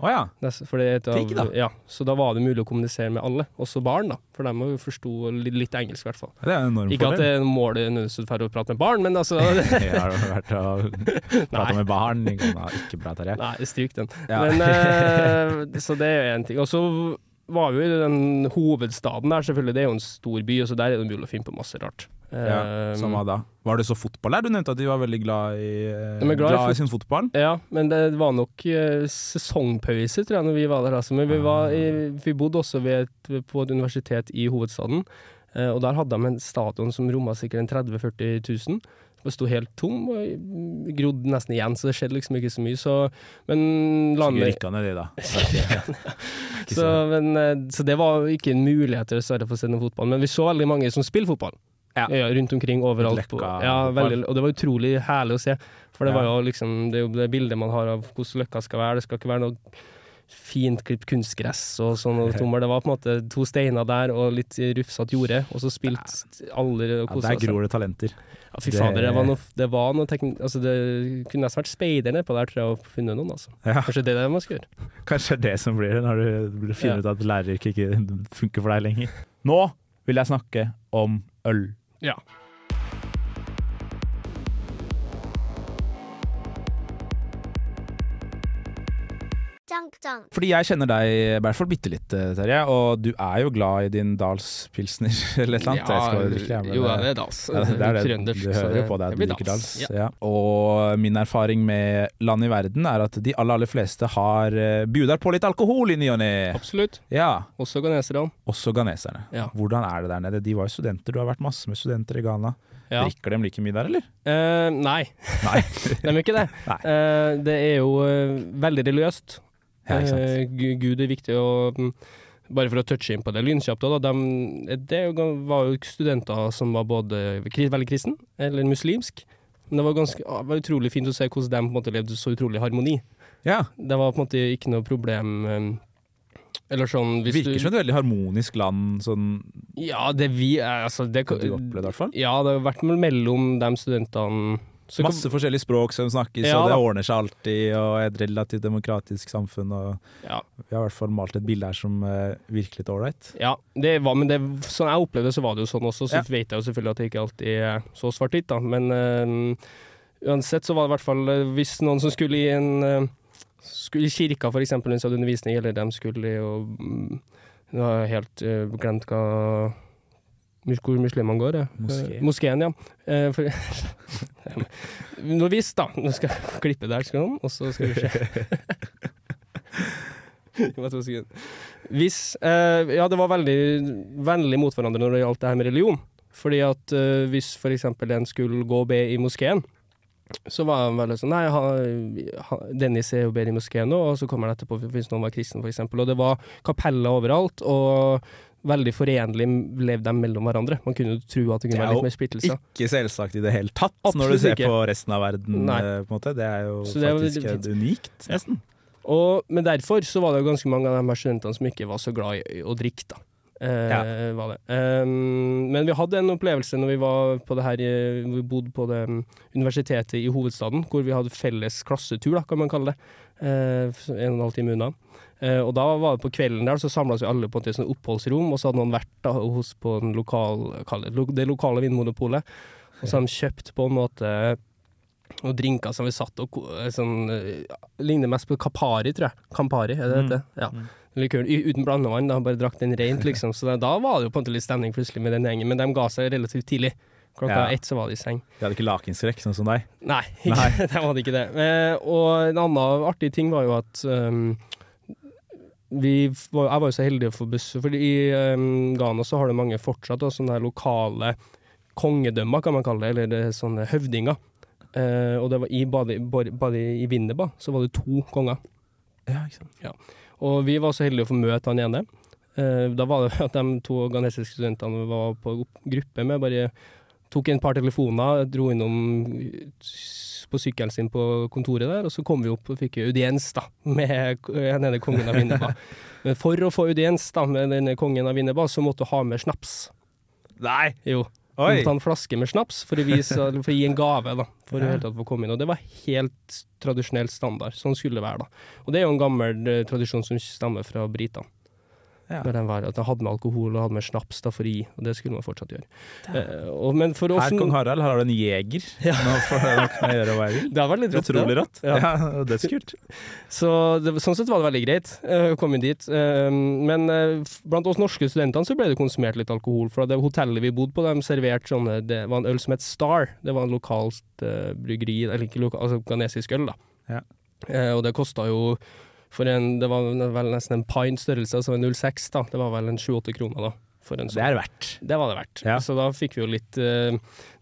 Oh, ja. Det det av, Digg, da. Ja, så da var det mulig å kommunisere med alle, også barn, da. For de forsto litt, litt engelsk, i hvert fall. Det er en enorm Ikke at det er målet nødvendigvis for å prate med barn, men altså Jeg har vært og prata med barn. i Ghana, Ikke bra, Terje. Nei, stryk den. Ja. Men, uh, så det er jo én ting. Og så var jo i den hovedstaden der, selvfølgelig. Det er jo en stor by, og så der er det mulig å finne på masse rart. Ja, Eh, som hva da? Var det så fotball der? Du nevnte at de var veldig glad i, eh, glad glad i fot- sin fotball. Ja, men det var nok eh, sesongpause, tror jeg, når vi var der. Altså. Men vi, var i, vi bodde også ved på et universitet i hovedstaden, og der hadde de en stadion som romma sikkert en 30 000-40 000. Det sto helt tom og grodd nesten igjen, så det skjedde liksom ikke så mye. Så, men landet rykka ned de, da. så, men, eh, så det var ikke en mulighet dessverre for å se noe fotball. Men vi så veldig mange som spiller fotball. Ja. rundt omkring overalt. Lekka, På, ja, veldig, og det var utrolig herlig å se. For det Ja. var jo liksom Det jo det bildet man har av hvordan Løkka skal være. Det skal ikke være noe fint klipt kunstgress og sånn og tommer. Det var på en måte to steiner der og litt rufsete jorde, og så spilt alle og Ja, kosa der gror det talenter. Ja, fy fader, det var noe, det var noe tekn... Altså, det kunne nesten vært speider nedpå der, tror jeg, og funnet noen, altså. Ja. Kanskje det er det man skal gjøre. Kanskje det det som blir det, når du finner ut at læreryrket ikke funker for deg lenger. Nå vil jeg snakke om øl. Ja. Fordi jeg kjenner deg i hvert fall bitte litt, eh, Terje, og du er jo glad i din Dals pilsner eller et eller annet. Jeg skal jo jo, det- er Dals. Ja, det er det. Trøndersk, Du hører jo på deg det at du liker Dals. Ja. Ja. Og min erfaring med land i verden er at de aller, aller fleste har uh, bjuder på litt alkohol i ny og ne. Absolutt. Ja, Også ghaneserne. også ghaneserne. Ja. Hvordan er det der nede? De var jo studenter, du har vært masse med studenter i Ghana. Ja. Drikker de like mye der, eller? Uh, nei, Nei. de gjør ikke det. Eh, det er jo uh, veldig religiøst. Ja. Eh, Gu- Gud er viktig, og mm, bare for å touche inn på det lynkjapt, de, det var jo studenter som var både veldig kristen eller muslimsk. Men det var, ganske, ah, det var utrolig fint å se hvordan de på en måte levde så utrolig i harmoni. Ja, Det var på en måte ikke noe problem eh, Eller sånn Det virker du, som et veldig harmonisk land, sånn Ja, det vi er altså, det, det, du opplevde, i hvert fall. Ja, det har vært mellom de studentene så kan- Masse forskjellige språk som snakkes, Ja, og det ordner seg alltid, og et relativt demokratisk samfunn. Og Ja. vi har i hvert fall malt et bilde her som uh, virker litt ålreit. Ja, det var, men det, sånn jeg opplevde det, så var det jo sånn også. Så Ja. vet jeg jo selvfølgelig at det ikke alltid er så svart-hvitt, da. Men uh, uansett så var det i hvert fall uh, Hvis noen som skulle i en eh, skulle i kirka, for eksempel, mens de hadde undervisning, eller de skulle og mm, Nå har jeg helt eh, glemt hva hvor muslimene går. Ja. Moské. Eh, moskeen, ja. Eh, for, Nå visst, da. Nå skal jeg klippe der, skal han, og så skal vi se. Hvis eh, Ja, det var veldig vennlig mot hverandre når det gjaldt det her med religion. Fordi at hvis eksempel en skulle gå og be i moskeen, så var han veldig sånn Nei, han, Dennis er jo bedre i moskeen nå, og så kommer han etterpå hvis noen var kristen, eksempel. Og det var kapeller overalt, og veldig forenlig levde de mellom hverandre. Man kunne jo tro at det kunne Det er være litt mer splittelse. Ikke selvsagt i det hele tatt, Absolutt når du ser ikke. på resten av verden. Nei. eh, på en måte. Det er jo det er faktisk veldig unikt, nesten. Og, men derfor så var det jo ganske mange av de her studentene som ikke var så glad i å drikke, da. Eh, det. Um, men vi hadde en opplevelse når vi var på det her eh, Vi bodde på det um, universitetet i hovedstaden, hvor vi hadde felles klassetur, da, kan man kalle det. Eh, en og en halv time unna. Eh, og da var det på kvelden der, så samla vi alle på et sånt oppholdsrom, og så hadde noen vært da, hos på lokal, det, det lokale vinmonopolet. Og så hadde de kjøpt på en måte og drinker som vi satt og ko- sånn, eh, Ligner mest på Kapari, tror jeg. Campari, er det Mm. det? Ja. Likøren uten blandevann, da bare drakk den rent, liksom. Så da, var det jo på en måte litt stemning plutselig med den gjengen, men de ga seg relativt tidlig. Klokka Ja. ett så var de i seng. De hadde ikke lakenskrekk, sånn som deg. Nei, Nei. det var det ikke det. Eh, og en annen artig ting var jo at um, vi var, jeg var jo så heldig å få besøk For i um, Ghana så har det mange fortsatt da, sånne lokale kongedømmer, kan man kalle det, eller det er sånne høvdinger. Uh, og det var i, bare, bare, bare i Winneba så var det to konger. Ja, ikke sant. Og vi var så heldige å få møte han ene. Uh, da var det at de to ghanesiske studentene var på gruppe med, bare tok en par telefoner, dro innom på sykkelen sin på kontoret der, og så kom vi opp og fikk audiens da, med den ene kongen av Vinneba. Men for å få audiens da, med denne kongen av Vinneba, så måtte du ha med snaps. Nei! Jo. Du Oi! måtte ta en flaske med snaps for å, vise, for å gi en gave, da, for å Ja. tatt få komme inn. Og det var helt tradisjonell standard. Sånn skulle det være, da. Og det er jo en gammel eh, tradisjon som stammer fra britene. Ja. med den var, at de hadde med alkohol og hadde med snaps da for i, og det skulle man fortsatt gjøre. Eh, og, men for oss Her, kong Harald, her har du en jeger. Nå får jeg nok med å gjøre hva jeg vil. Det har vært litt rått. det. Utrolig rått. Ja. Ja, Dødskult. Så det, sånn sett var det veldig greit eh, å komme inn dit. Eh, men eh, blant oss norske studentene så ble det konsumert litt alkohol. For det hotellet vi bodde på, de serverte sånne Det var en øl som het Star. Det var en lokalt bryggeri, eller ikke lokal, altså ganesisk øl, da. Ja. Eh, og det kosta jo for en Det var vel nesten en pint størrelse, altså en 06, da. Det var vel en 7-8 kroner, da. Det sånn. er det verdt. Det var det verdt. Ja. Så da fikk vi jo litt uh,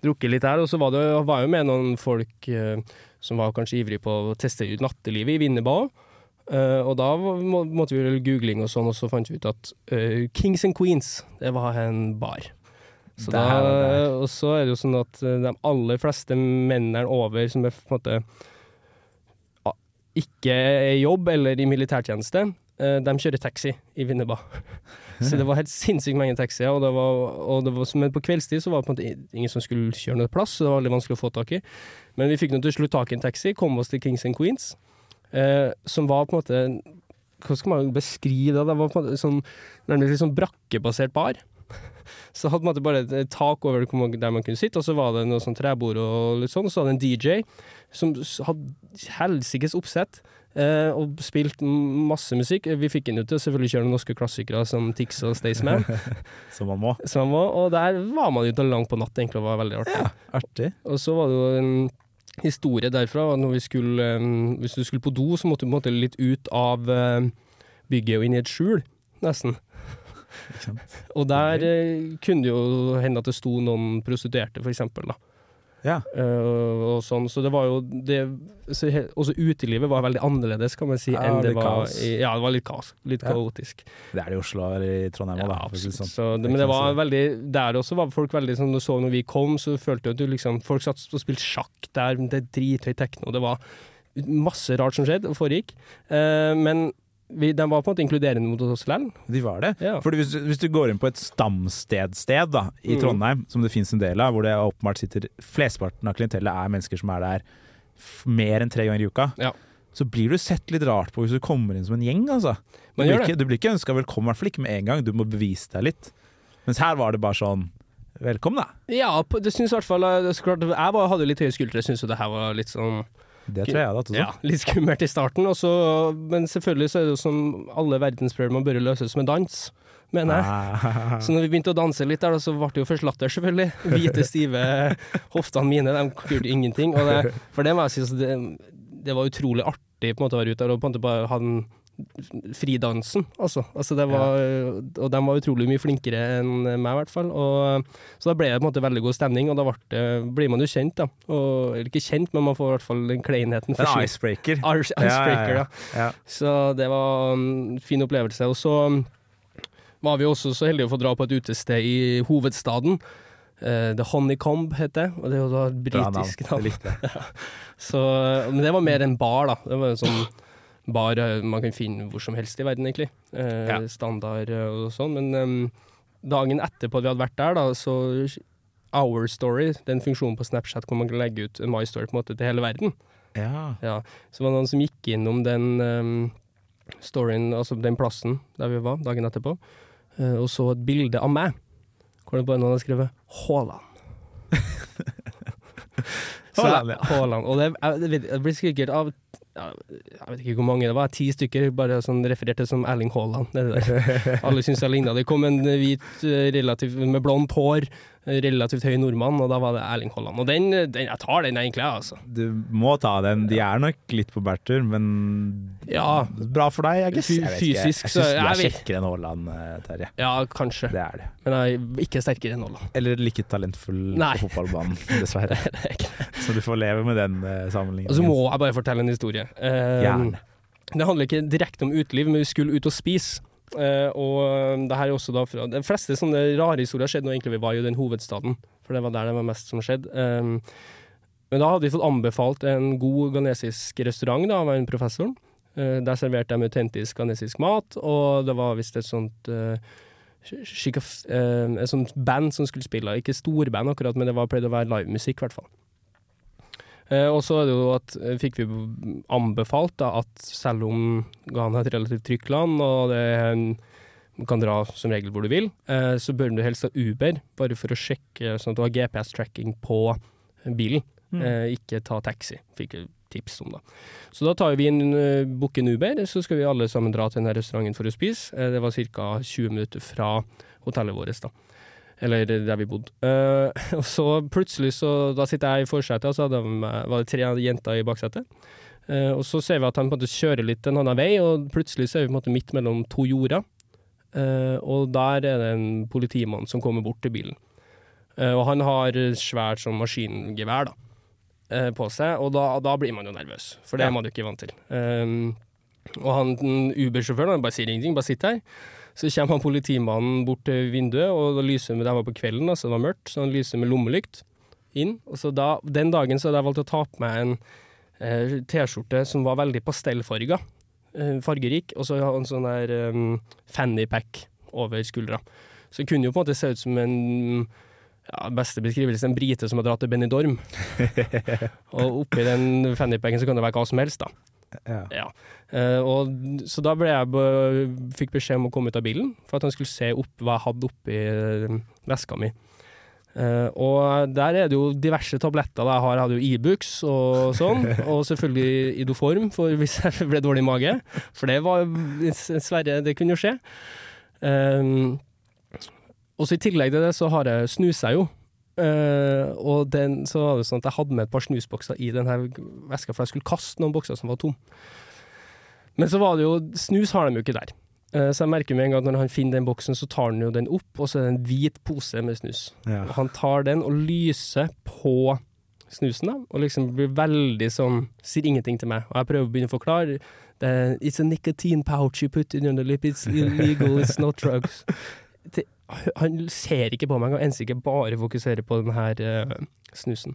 drukket litt der. Og så var det var jo med noen folk uh, som var kanskje ivrige på å teste ut nattelivet i Vinneba òg. og da må, måtte vi gjøre googling og sånn, og så fant vi ut at uh, Kings and Queens, det var en bar. Så da, Der, der. og så er det jo sånn at de aller fleste mennene over som er på en måte ikke er i jobb eller i militærtjeneste, eh, de kjører taxi i Vinneba. Så det var helt sinnssykt mange taxier, og det var, og det var, men på kveldstid så var det på en måte ingen som skulle kjøre noe plass, så det var veldig vanskelig å få tak i. Men vi fikk nå til slutt tak i en taxi, kom oss til Kings and Queens, eh, som var på en måte Hvordan skal man beskrive det? Det var på sånn, nærmest litt sånn brakkebasert bar. Så hadde man bare et tak over hvor man- der man kunne sitte, og så var det noe sånn trebord og litt sånn, og så hadde en DJ som hadde helsikes oppsett. Eh, og spilt masse musikk. Vi fikk inn ut til selvfølgelig kjøre noen norske klassikere som Tix og Staysman. Som man må. som var, og der var man ute langt på natt, egentlig, og var veldig artig. Ja, artig. Og så var det jo en historie derfra. at Når vi skulle, eh, hvis du skulle på do, så måtte du på en måte litt ut av eh, bygget og inn i et skjul, nesten. Og der eh, kunne det jo hende at det sto noen prostituerte, for eksempel. Da. Ja. Uh, og sånn, så det var jo det, så Også utelivet var veldig annerledes, kan man si, Ja, enn det var i, Ja, det var litt kaos. Litt Ja. kaotisk. Det er det i Oslo og i Trondheim òg, Ja, da. sånn. Så, Det men det var veldig Der også var folk veldig sånn Du så når vi kom, så følte du at du liksom Folk satt og spilte sjakk der, det er drithøy tekno. Det var masse rart som skjedde og foregikk. Uh, men vi, de var på en måte inkluderende mot oss likevel. De var det. Ja. Fordi hvis, du- hvis du går inn på et stamstedsted da, i Mm. Trondheim, som det finnes en del av, hvor det åpenbart sitter flesteparten av klientellet er mennesker som er der mer enn tre ganger i uka, Ja. så blir du sett litt rart på hvis du kommer inn som en gjeng. Altså. Du, blir ikke, du blir ikke ønska velkommen, i hvert fall ikke med en gang. Du må bevise deg litt. Mens her var det bare sånn Velkommen, da. Ja, det syns i hvert fall eh, Jeg hadde litt høye skuldre, syns jo det her var litt sånn Det tror jeg jeg hadde hatt også. Ja, litt skummelt i starten, også, men selvfølgelig så er det jo som alle verdensproblemer bør løses med dans, mener jeg. Ah. Så når vi begynte å danse litt der, så ble det jo først latter, selvfølgelig. Hvite, stive hoftene mine, de gjorde ingenting. Det, for det må jeg si, det, det var utrolig artig på en måte å være ute der og på en måte bare ha den fridansen, altså. altså det var, Og de var utrolig mye flinkere enn meg, i hvert fall. Og, så da ble det på en måte veldig god stemning, og da ble blir man jo kjent, da. Og, eller ikke kjent, men man får i hvert fall den kleinheten. En er icebreaker. Ice- Icebreaker, ja. ja. Så det var en fin opplevelse. Og så um, var vi også så heldige å få dra på et utested i hovedstaden. Uh, The Honeycomb het det, og det jo navn. britisk navn. likte det. Så, men det var mer en bar, da. Det var en sånn bar eh, man kan finne hvor som helst i verden, egentlig. Eh, Ja. Standard eh, og sånn. Men um, dagen etterpå at vi hadde vært der, da, så Our Story, den funksjonen på Snapchat hvor man kan legge ut en My Story på en måte til hele verden. Ja. Ja, så var det noen som gikk innom den um, storyen, altså den plassen der vi var dagen etterpå, uh, og så et bilde av meg, hvor det bare noen hadde skrevet Haaland. Haaland, ja. Haaland. Og det, jeg, det, blir sikkert av jeg vet ikke hvor mange det var, ti stykker bare sånn refererte som Erling Haaland. Det. Alle syntes jeg ligna. Det kom en hvit, eh, relativt, med blondt hår, eh, relativt høy nordmann, og da var det Erling Haaland. Og den, den jeg tar den egentlig, altså. Du må ta den. De er nok litt på bærtur, men Ja. bra for deg, jeg. Jeg vet ikke. fysisk, Jeg syns du er kjekkere enn Haaland, eh, Terje. Ja, kanskje. Det er det. Men jeg er ikke sterkere enn Haaland. Eller like talentfull Nei. på fotballbanen, dessverre. Så du får leve med den uh, sammenligningen. Og så må jeg bare fortelle en historie. Uh, Det handler ikke direkte om uteliv, men vi skulle ut og spise. Uh, og det her er også da fra De fleste sånne rare historier skjedde når egentlig vi var i den hovedstaden, for det var der det var mest som skjedde. Eh, men da hadde vi fått anbefalt en god ghanesisk restaurant da, av en professor. Uh, der serverte de autentisk ghanesisk mat, og det var visst et sånt uh, skikaf, eh, et sånt band som skulle spille. Ikke storband akkurat, men det var pleide å være livemusikk, i hvert fall. Eh, og så er det jo at, eh, fikk vi anbefalt da, at selv om Ghana er et relativt trygt land, og det er en, du kan dra som regel hvor du vil, eh, så bør du helst ha Uber, bare for å sjekke sånn at du har GPS-tracking på bilen. Mm. Eh, ikke ta taxi, fikk vi tips om da. Så da tar vi en, booker en Uber, så skal vi alle sammen dra til denne restauranten for å spise. Det var ca. 20 minutter fra hotellet vårt da. Eller der vi bodde. Uh, og så plutselig, så Da sitter jeg i forsetet, og så de, var det tre jenter i baksetet. Uh, og så ser vi at han på en måte kjører litt en annen vei, og plutselig så er vi på en måte midt mellom to jorder. Uh, og der er det en politimann som kommer bort til bilen. Eh, og han har svært sånn maskingevær da, eh, på seg, og da, da blir man jo nervøs, for det Ja. er man jo ikke vant til. Og han Uber-sjåføren bare sier ingenting, bare sitter her. Så kommer han politimannen bort til vinduet, og da lyser med, det var på kvelden, altså så det var mørkt, så han lyser med lommelykt inn. Og så da, den dagen så hadde jeg valgt å ta på meg en eh, T-skjorte som var veldig pastellfarga, eh, fargerik, og så han sånn der um, fannypack over skuldra. Så det kunne jo på en måte se ut som en ja, beste beskrivelse, en brite som har dratt til Benidorm. og oppi den fannypacken så kan det være hva som helst, da. Ja. Ja. Uh, og, så da ble jeg be, fikk beskjed om å komme ut av bilen, for at han skulle se opp hva jeg hadde oppi eh, veska mi. Uh, og der er det jo diverse tabletter. Da. Jeg har, hadde jo Ibux og sånn, og selvfølgelig Idoform for hvis jeg ble dårlig i mage. For det var dessverre Det kunne jo skje. Um, og så I tillegg til det så har jeg snusa jo. Eh, og den, så var det sånn at jeg hadde med et par snusbokser i denne veska, for jeg skulle kaste noen bokser som var tom. Men så var det jo Snus har de jo ikke der. Uh, så jeg merker med en gang at når han finner den boksen, så tar han jo den opp, og så er det en hvit pose med snus. Ja. Og han tar den og lyser på snusen, da, og liksom blir veldig sånn Sier ingenting til meg. Og jeg prøver å begynne å forklare. It's a nicotine pouch you put in your lip, it's illegal, it's not drugs. Han ser ikke på meg, han enser ikke bare fokuserer på den her eh, snusen.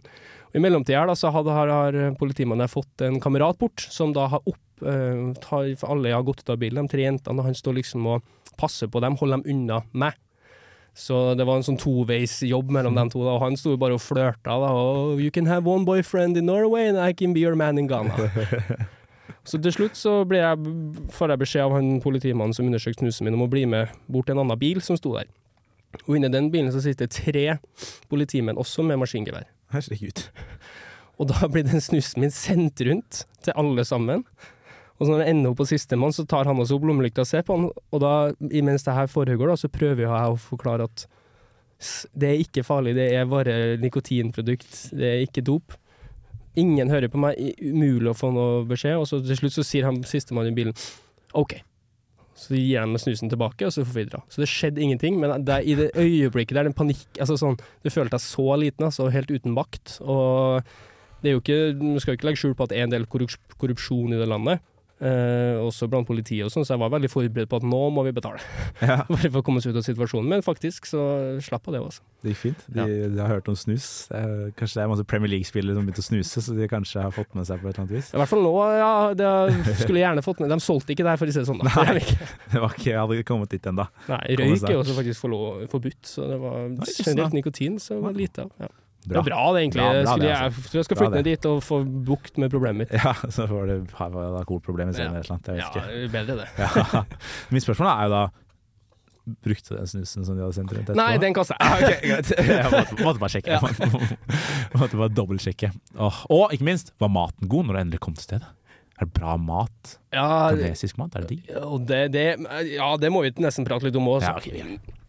Og I mellomtida her da, så hadde, har, har politimannen fått en kamerat bort, som da har opp uh, tar, for Alle har gått ut av bilen, de tre jentene, og han står liksom og passer på dem, holder dem unna meg. Så det var en sånn toveisjobb mellom dem to, da, og han sto bare og flørta. da, og You can have one boyfriend in Norway, and I can be your man in Ghana. Så til slutt så jeg, får jeg beskjed av han politimannen som undersøkte snusen min, om å bli med bort til en annen bil som sto der. Og inni den bilen så sitter tre politimenn, også med maskingevær. Herregud. Og da blir den snusen min sendt rundt til alle sammen. Og så når det ender opp på sistemann, så tar han også opp lommelykta og ser på han. Og da, imens det her foregår, da, så prøver jeg å forklare at det er ikke farlig, det er bare nikotinprodukt, det er ikke dop. Ingen hører på meg, umulig å få noe beskjed. Og så til slutt så sier han sistemann i bilen OK. Så gir de meg snusen tilbake, og så får vi dra. Så det skjedde ingenting, men det, er i det øyeblikket der, den panikk altså sånn, Du følte deg så liten, altså, helt uten makt. Og det er jo ikke Du skal jo ikke legge skjul på at det er en del korrups- korrupsjon i det landet. Eh, også blant politiet og sånn, så jeg var veldig forberedt på at nå må vi betale. Ja. Bare for å komme oss ut av situasjonen. Men faktisk så slapp av det også. Det gikk fint. De, de har hørt om snus. Er, kanskje det er masse Premier League-spillere som begynte å snuse, så de kanskje har fått med seg på et eller annet vis. I hvert fall nå, ja. Det skulle jeg gjerne fått med. De solgte ikke det her, for å si det sånn. Da. Nei. Det var ikke, jeg hadde ikke kommet dit ennå. Røyk er også faktisk forbudt, så det var generelt nikotin, så det var lite av. Ja. Det Bra. er bra det, egentlig. Bra, bra, skulle det, jeg, altså. tror jeg skal flytte ned dit og få bukt med problemet mitt. Ja, så får du her senere det alkoholproblemet Ja. eller noe. Jeg vet Ja, bedre det. Ja. Mitt spørsmål er jo da Brukte du den snusen som de hadde sendt rundt etterpå? Nei, den kasta Ah, jeg. ok. Jeg måtte, måtte bare sjekke. Ja. Jeg måtte bare dobbeltsjekke. Og, Og ikke minst, var maten god når du endelig kom til stedet? Er det bra mat? Ja, mat? Er det digg? det, det, ja, det må vi nesten prate litt om òg. Ja, ok.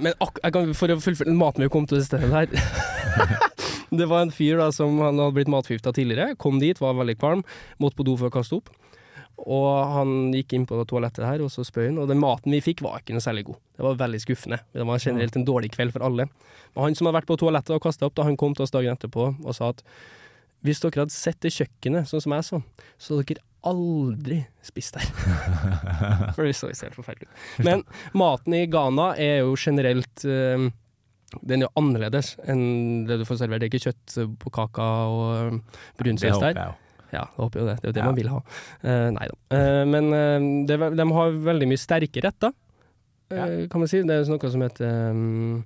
Men kan, for å fullføre vi kom til det stedet her Det var en fyr da som han hadde blitt matforgifta tidligere. Kom dit, var veldig kvalm, måtte på do for å kaste opp. Og han gikk inn på toalettet her, og så spøy han. Og den maten vi fikk, var ikke noe særlig god. Det var veldig skuffende. Det var generelt en dårlig kveld for alle. Men han som hadde vært på toalettet og kasta opp, da han kom til oss dagen etterpå og sa at hvis dere hadde sett det kjøkkenet sånn som jeg så, så hadde dere aldri spist der. For det så helt forferdelig ut. Men maten i Ghana er jo generelt eh, Den er jo annerledes enn det du får servert. Det er ikke kjøtt på kaka og eh, Det brunsaus håper der. jeg jo. Ja, jeg håper jo det. Det er jo det Ja. man vil ha. Uh, nei da. Uh, men uh, det, de har veldig mye sterke retter, ja. kan man si. Det er noe som heter um,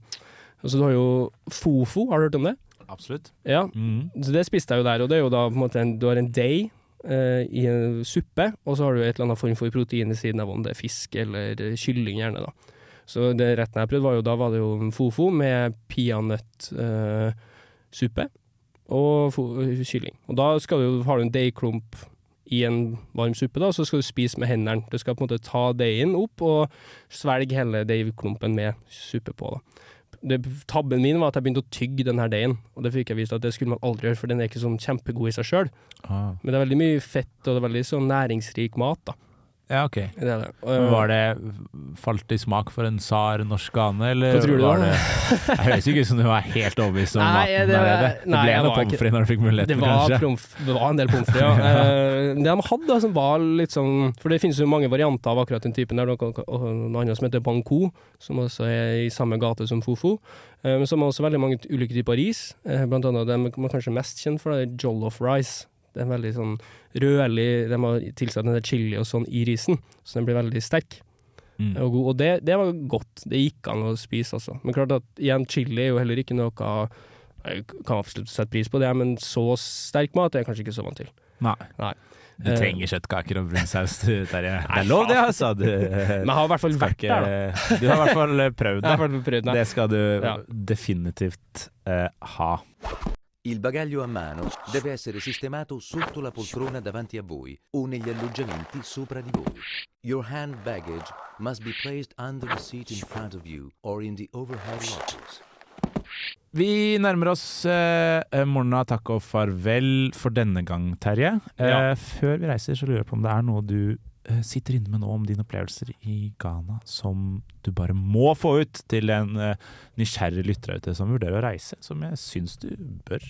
Altså, du har jo fofo, har du hørt om det? Absolutt. Ja. Mm. Så det spiste jeg jo der, og det er jo da på en måte en, du har en day eh, i en suppe, og så har du et eller annet form for protein i siden av, om det er fisk eller eh, kylling gjerne da. Så det retten jeg prøvde var jo, da var det jo fofo med peanøttsuppe og kylling. Og da skal du, har du en deigklump i en varm suppe, da, så skal du spise med hendene. Du skal på en måte ta deigen opp og svelge hele deigklumpen med suppe på. da. Det, tabben min var at jeg begynte å tygge den her deigen, og det fikk jeg vist at det skulle man aldri gjøre, for den er ikke sånn kjempegod i seg sjøl. Ah. Men det er veldig mye fett, og det er veldig sånn næringsrik mat, da. Ja, ok. Det er det. Og, var det Falt i smak for en sar norsk gane, eller Hva tror du var det Det høres ikke ut som du var helt overbevist om Nei, maten det- der nede. Det ble noe var pommes frites når du fikk det, muligheten, var kanskje? promf, det var en del pommes frites, ja. Eh, det de hadde, da, som var litt sånn For det finnes jo mange varianter av akkurat den typen der. Noe, annet som heter banko, som også er i samme gate som fofo. Eh, Men så har man også veldig mange ulike typer ris. Eh, Blant annet det man er kanskje mest kjent for, det er jollof rice. Det er veldig sånn rødlig De har tilsatt en del chili og sånn i risen, så den blir veldig sterk. Mm. og god. Og det, det var godt. Det gikk an å spise, altså. Men klart at igjen, chili er jo heller ikke noe Jeg kan absolutt sette pris på det, men så sterk mat er jeg kanskje ikke så vant til. Nei. Nei. Du Eh, trenger kjøttkaker og brun saus, Terje. Det er lov, det, altså. Du, Men jeg har i hvert fall vært der, da. Du har i hvert fall prøvd det. Det skal du Ja. definitivt uh, ha. Il bagaglio a mano deve essere sistemato sotto la poltrona davanti a voi o negli alloggiamenti sopra di voi. Your hand baggage must be placed under the seat in front of you or in the overhead lockers. Vi nærmer oss eh, morgena takk og farvel for denne gang, Terje. Eh, Ja. Før vi reiser, så lurer jeg på om det er noe du sitter inne med nå om dine opplevelser i Ghana som du bare må få ut til en eh, nysgjerrig lytter ute som vurderer å reise, som jeg syns du bør,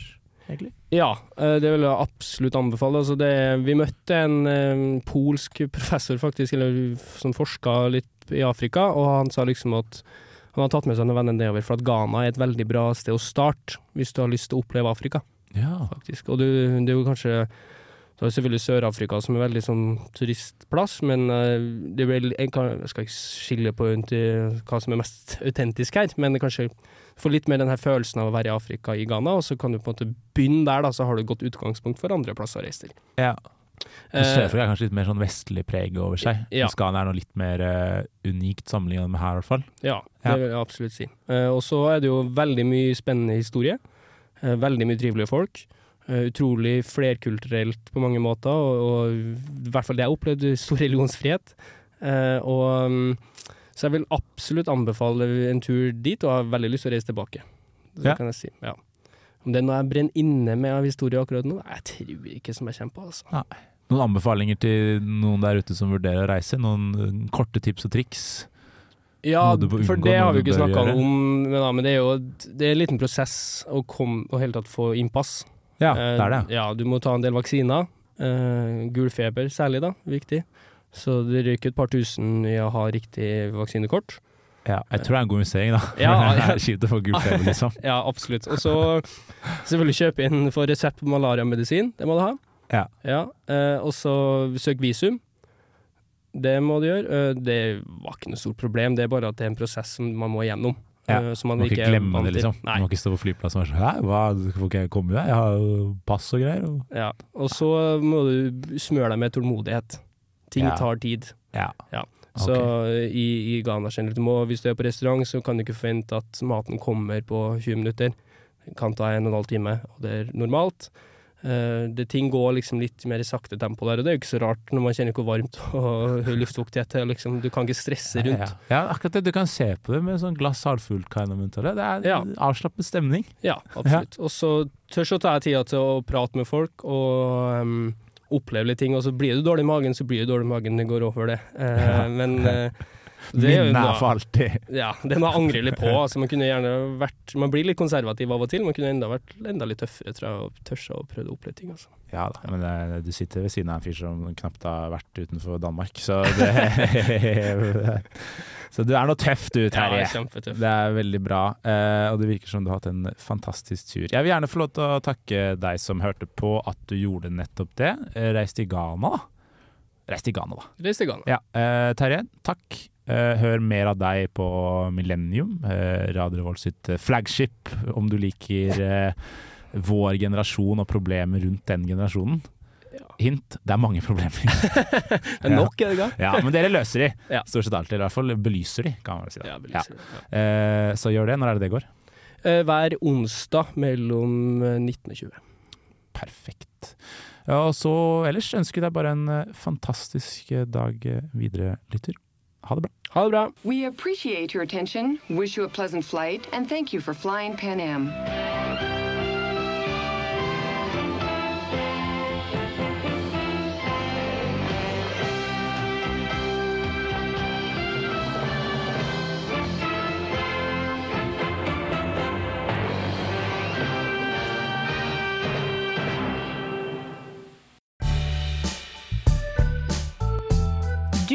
egentlig. Ja, eh, det vil jeg absolutt anbefale. Altså det, vi møtte en eh, polsk professor, faktisk, eller, som forska litt i Afrika, og han sa liksom at han har tatt med seg noen venner nedover, for at Ghana er et veldig bra sted å starte hvis du har lyst til å oppleve Afrika. Ja. faktisk. Og du, det jo kanskje Du har selvfølgelig Sør-Afrika som er veldig sånn turistplass, men eh, det er vel, jeg, kan, jeg skal ikke skille på hva som er mest autentisk her, men kanskje få litt mer den her følelsen av å være i Afrika i Ghana, og så kan du på en måte begynne der, da, så har du et godt utgangspunkt for andre plasser å reise til. ja. Eh, Sør-Afrika er kanskje litt mer sånn vestlig preg over seg. Ja. Ghana er noe litt mer uh, unikt sammenlignet med her, i hvert fall. Ja, Ja. det vil jeg absolutt si. Uh, og så er det jo veldig mye spennende historie. Uh, veldig mye trivelige folk. Eh, utrolig flerkulturelt på mange måter, og, og i hvert fall det jeg opplevde, stor religionsfrihet. Eh, og mm, Så jeg vil absolutt anbefale en tur dit, og har veldig lyst til å reise tilbake. Det Ja. kan jeg si. Ja. Om det er noe jeg brenner inne med av historie akkurat nå, jeg tror ikke som jeg kommer på, altså. Nei. Noen anbefalinger til noen der ute som vurderer å reise? Noen eh, korte tips og triks? Ja, for det har vi ikke snakka om, men, da, men det er jo det er en liten prosess å komme og helt tatt få innpass. Ja, Eh, det er det. Ja, du må ta en del vaksiner. Uh, Gulfeber særlig, da. Viktig. Så det ryker et par tusen i å ha riktig vaksinekort. Ja, jeg tror det er en god investering, da. Ja, det er kjipt å få gul feber, liksom. Ja, absolutt. Og så selvfølgelig kjøpe inn for resept på malariamedisin. Det må du ha. Ja. ja og så søk visum. Det må du gjøre. Eh, det var ikke noe stort problem, det er bare at det er en prosess som man må igjennom. Ja, eh, man må ikke glemme det, liksom. Nei. Man må ikke stå på flyplassen og være sånn Hæ, hva, får ikke jeg komme deg? Jeg har jo pass og greier. Og... Ja. Og så må du smøre deg med tålmodighet. Ting Ja. tar tid. Ja. Så i, i Ghana generelt, du må, hvis du er på restaurant, så kan du ikke forvente at maten kommer på 20 minutter. Det kan ta en og en halv time, og det er normalt. Eh, det ting går liksom litt mer i sakte tempo der, og det er jo ikke så rart når man kjenner hvor varmt og høy luftfuktighet er. Liksom, du kan ikke stresse rundt. Ja, ja, akkurat det. Du kan se på det med sånn glass halvfullt kind of. Det er Ja. avslappet stemning. Ja, absolutt. Og så tør så ta jeg tida til å prate med folk og um, oppleve litt ting. Og så blir du dårlig i magen, så blir du dårlig i magen. Det går over, det. Uh, Ja. Men jo Minnet er for alltid. Ja, det jeg angrer litt på. Altså, man kunne gjerne vært Man blir litt konservativ av og til. Man kunne enda vært enda litt tøffere, tror jeg, og tørsa å prøve å oppleve ting. Altså. Ja da, men det, du sitter ved siden av en fyr som knapt har vært utenfor Danmark, så det Så du er noe tøff du, Terje. Ja, kjempetøff. Det er veldig bra, eh, og det virker som du har hatt en fantastisk tur. Jeg vil gjerne få lov til å takke deg som hørte på at du gjorde nettopp det. Reiste Reis til Ghana, da. Reis til Ghana, da. Reis til Ghana. Ja, eh, Terje, takk. Eh, hør mer av deg på Millennium, eh, Radio Revolt sitt eh, flagship, om du liker vår generasjon og problemer rundt den generasjonen. Hint, det er mange problemer. Det er nok, er det ikke? Ja, men dere løser de. Stort sett alltid. I hvert fall belyser de, kan man si. Ja, belyser de, Eh, så gjør det. Når er det det går? Hver onsdag mellom eh, 19 og 20. Perfekt. Ja, og så ellers ønsker vi deg bare en fantastisk dag videre, lytter. Ha det bra. Ha det bra. We appreciate your attention, wish you a pleasant flight, and thank you for flying Pan Am.